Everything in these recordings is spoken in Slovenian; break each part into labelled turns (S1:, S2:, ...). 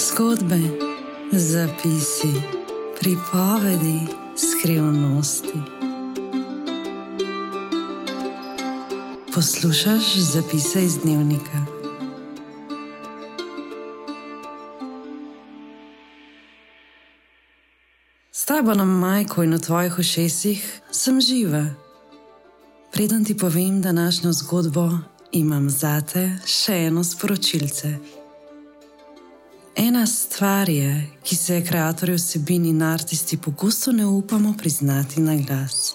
S1: Zgodbe, zapisi, pripovedi, skrivnosti. Poslušaj zapise iz dnevnika. S tabo na majku in v tvojih ušesih sem živa. Preden ti povem današnjo zgodbo, imam zate še eno sporočilce. Ena stvar je, ki se je ustvarjalci vsebin in artisti pogosto ne upamo priznati na glas.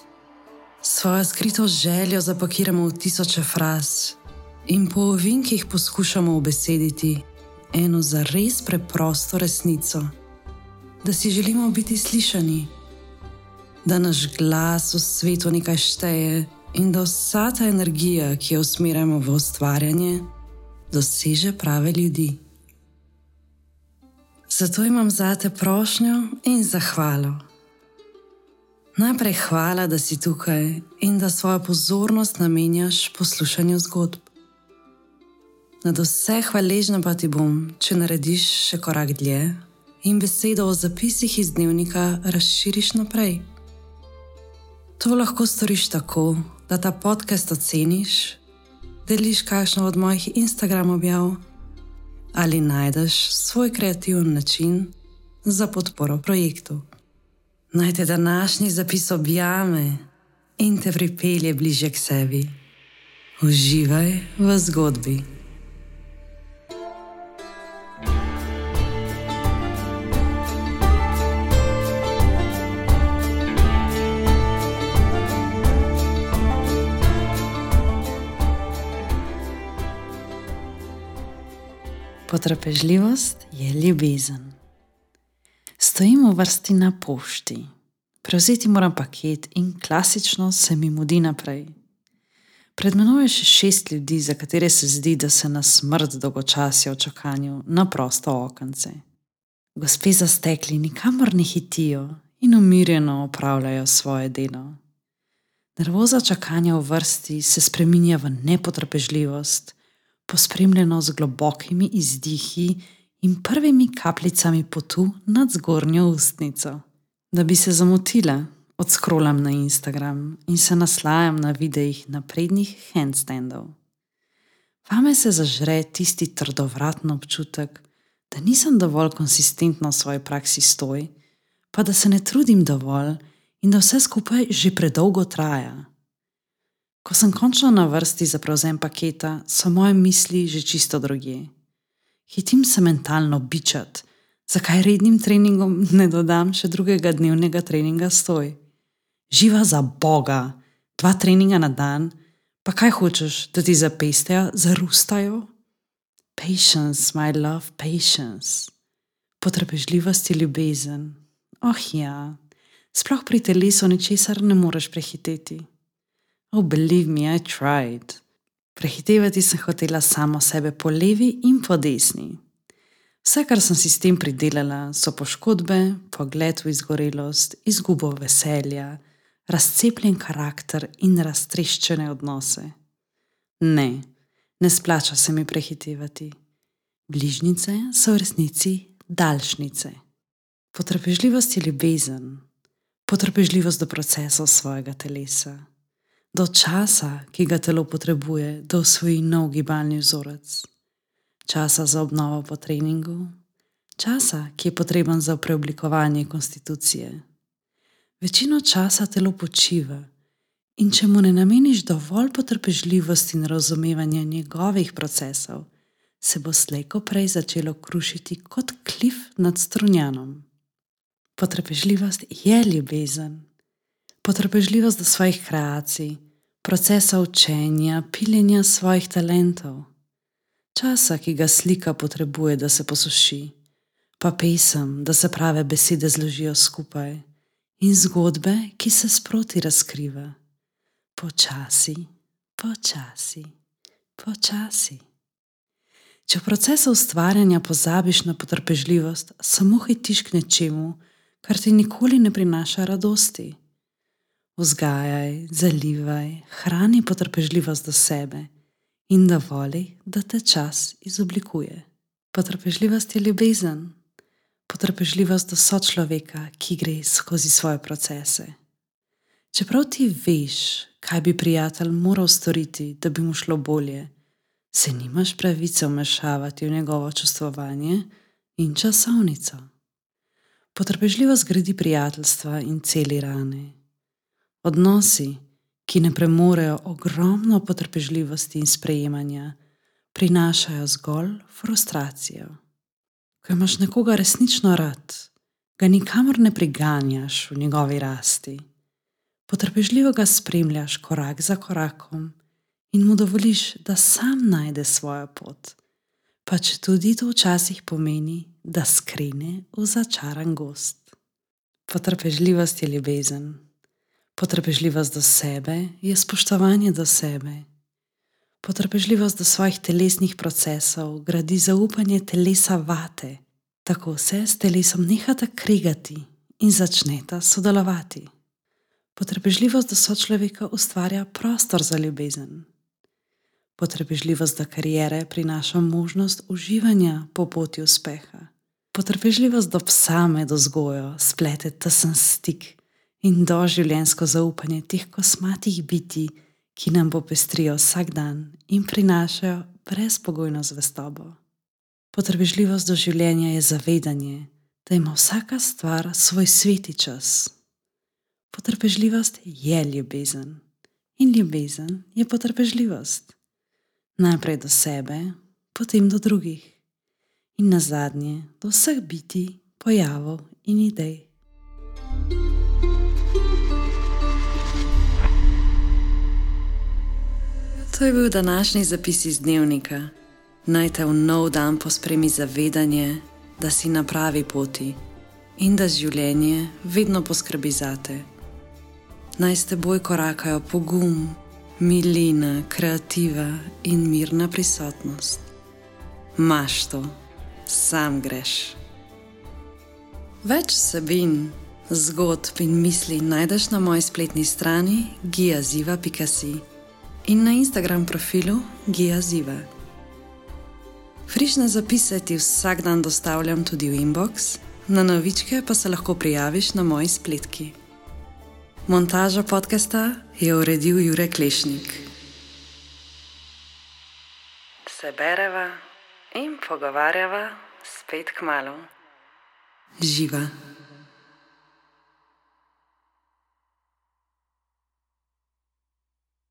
S1: Svojo skrito željo zapakiramo v tisoče fraz in po ovinkih poskušamo obesediti eno za res preprosto resnico: da si želimo biti slišani, da naš glas v svetu nekaj šteje in da vsa ta energija, ki jo usmerjamo v ustvarjanje, doseže prave ljudi. Zato imam zate prošnjo in zahvalo. Najprej hvala, da si tukaj in da svojo pozornost namenjaš poslušanju zgodb. Nad vse hvaležna pa ti bom, če narediš še korak dlje in besedo o zapisih iz dnevnika razširiš naprej. To lahko storiš tako, da ta podcast oceniš, deliš kakšno od mojih Instagram objav ali najdeš svoj kreativen način za podporo projektu. Naj te današnji zapis objame in te pripelje bliže k sebi. Uživaj v zgodbi. Potrpežljivost je ljubezen. Stojim v vrsti na pošti, prevzeti moram paket in klasično se mi mudi naprej. Pred menoj je še šest ljudi, za katere se zdi, da se na smrt dolgočasijo v čakanju na prosto okence. Gospe za stekli nikamor ne hitijo in umirjeno opravljajo svoje delo. Nervoza čakanja v vrsti se spreminja v nepotrpežljivost pospremljeno z globokimi izdihi in prvimi kapljicami potu nad zgornjo ustnico. Da bi se zamotila, odskrolam na Instagram in se naslajam na videih naprednih handstandov. Vame se zažre tisti trdovratni občutek, da nisem dovolj konsistentna v svoji praksi stoj, pa da se ne trudim dovolj in da vse skupaj že predolgo traja. Ko sem končno na vrsti za prevzem paketa, so moje misli že čisto druge. Hitim se mentalno bičati, zakaj rednim treningom ne dodam še drugega dnevnega treninga stoj. Živa za Boga, dva treninga na dan, pa kaj hočeš, da ti zapesteja zarustajo? Patience, my love, patience. Potrpežljivost je ljubezen. Oh ja, sploh pri telesu ničesar ne moreš prehiteti. Oh, believe me, I tried. Prehitevati sem hotela samo sebe po levi in po desni. Vse, kar sem si s tem pridelala, so poškodbe, pogled v izgorelost, izgubo veselja, razcepljen karakter in raztreščene odnose. Ne, ne splača se mi prehitevati. Bližnjice so v resnici daljšnice. Potrpežljivost je ljubezen, potrpežljivost do procesov svojega telesa do časa, ki ga telo potrebuje, da usvoji nov gibalni vzorec, časa za obnovo po treningu, časa, ki je potreben za preoblikovanje konstitucije. Večino časa telo počiva in če mu ne nameniš dovolj potrpežljivosti in razumevanja njegovih procesov, se bo slejko prej začelo krušiti kot klif nad strunjanom. Potrpežljivost je ljubezen. Potrpežljivost do svojih kreacij, procesa učenja, piljenja svojih talentov, časa, ki ga slika potrebuje, da se posuši, pa pesem, da se prave besede zložijo skupaj, in zgodbe, ki se sproti razkriva. Počasi, počasi, počasi. Če v procesu ustvarjanja pozabiš na potrpežljivost, samo hitiš k nečemu, kar ti nikoli ne prinaša radosti vzgajaj, zalivaj, hrani potrpežljivost do sebe in dovoli, da te čas izoblikuje. Potrpežljivost je ljubezen, potrpežljivost do sočloveka, ki gre skozi svoje procese. Čeprav ti veš, kaj bi prijatelj moral storiti, da bi mu šlo bolje, se nimaš pravice vmešavati v njegovo čustvovanje in časovnico. Potrpežljivost gradi prijateljstva in celi rane. Odnosi, ki ne premorejo ogromno potrpežljivosti in sprejemanja, prinašajo zgolj frustracijo. Ko imaš nekoga resnično rad, ga nikamor ne priganjaš v njegovi rasti. Potrpežljivo ga spremljaš korak za korakom in mu dovoliš, da sam najde svojo pot, pa če tudi to včasih pomeni, da skrine v začaran gost. Potrpežljivost je ljubezen. Potrpežljivost do sebe je spoštovanje do sebe. Potrpežljivost do svojih telesnih procesov gradi zaupanje telesa vate, tako se s telesom nehata krigati in začneta sodelovati. Potrpežljivost do sočloveka ustvarja prostor za ljubezen. Potrpežljivost do karijere prinaša možnost uživanja po poti uspeha. Potrpežljivost do psa med vzgojo splete tesen stik in doživljensko zaupanje teh kosmatih biti, ki nam popestrijo vsak dan in prinašajo brezpogojno zvestobo. Potrpežljivost do življenja je zavedanje, da ima vsaka stvar svoj sveti čas. Potrpežljivost je ljubezen in ljubezen je potrpežljivost. Najprej do sebe, potem do drugih in na zadnje do vseh biti, pojavov in idej. To je bil današnji zapis iz dnevnika. Naj te v nov dan pospremi zavedanje, da si na pravi poti in da življenje vedno poskrbi za te. Naj s teboj korakajo pogum, milina, kreativa in mirna prisotnost. Maš to, sam greš. Več sebin, zgodb in misli najdeš na moji spletni strani giaziva.com in na Instagram profilu Gija Ziva. Frišne zapise ti vsak dan dostavljam tudi v inbox, na novičke pa se lahko prijaviš na moji spletki. Montažo podcasta je uredil Jurek Klešnik. Se bereva in pogovarjava spet k malu. Živa.